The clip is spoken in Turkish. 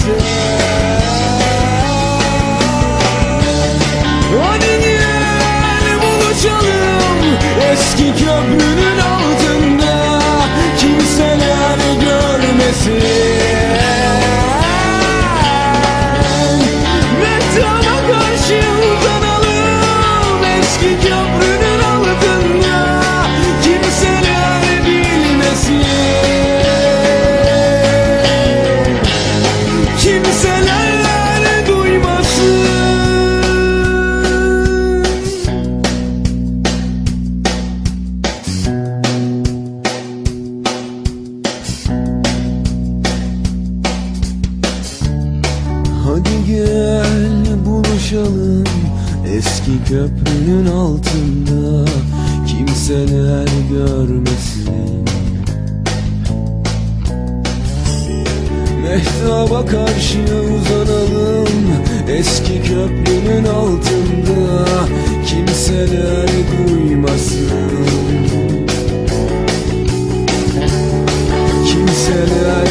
say gel buluşalım Eski köprünün altında. Kimseler görmesin. Mehtaba karşıya uzanalım Eski köprünün altında. Kimseler duymasın. Kimseler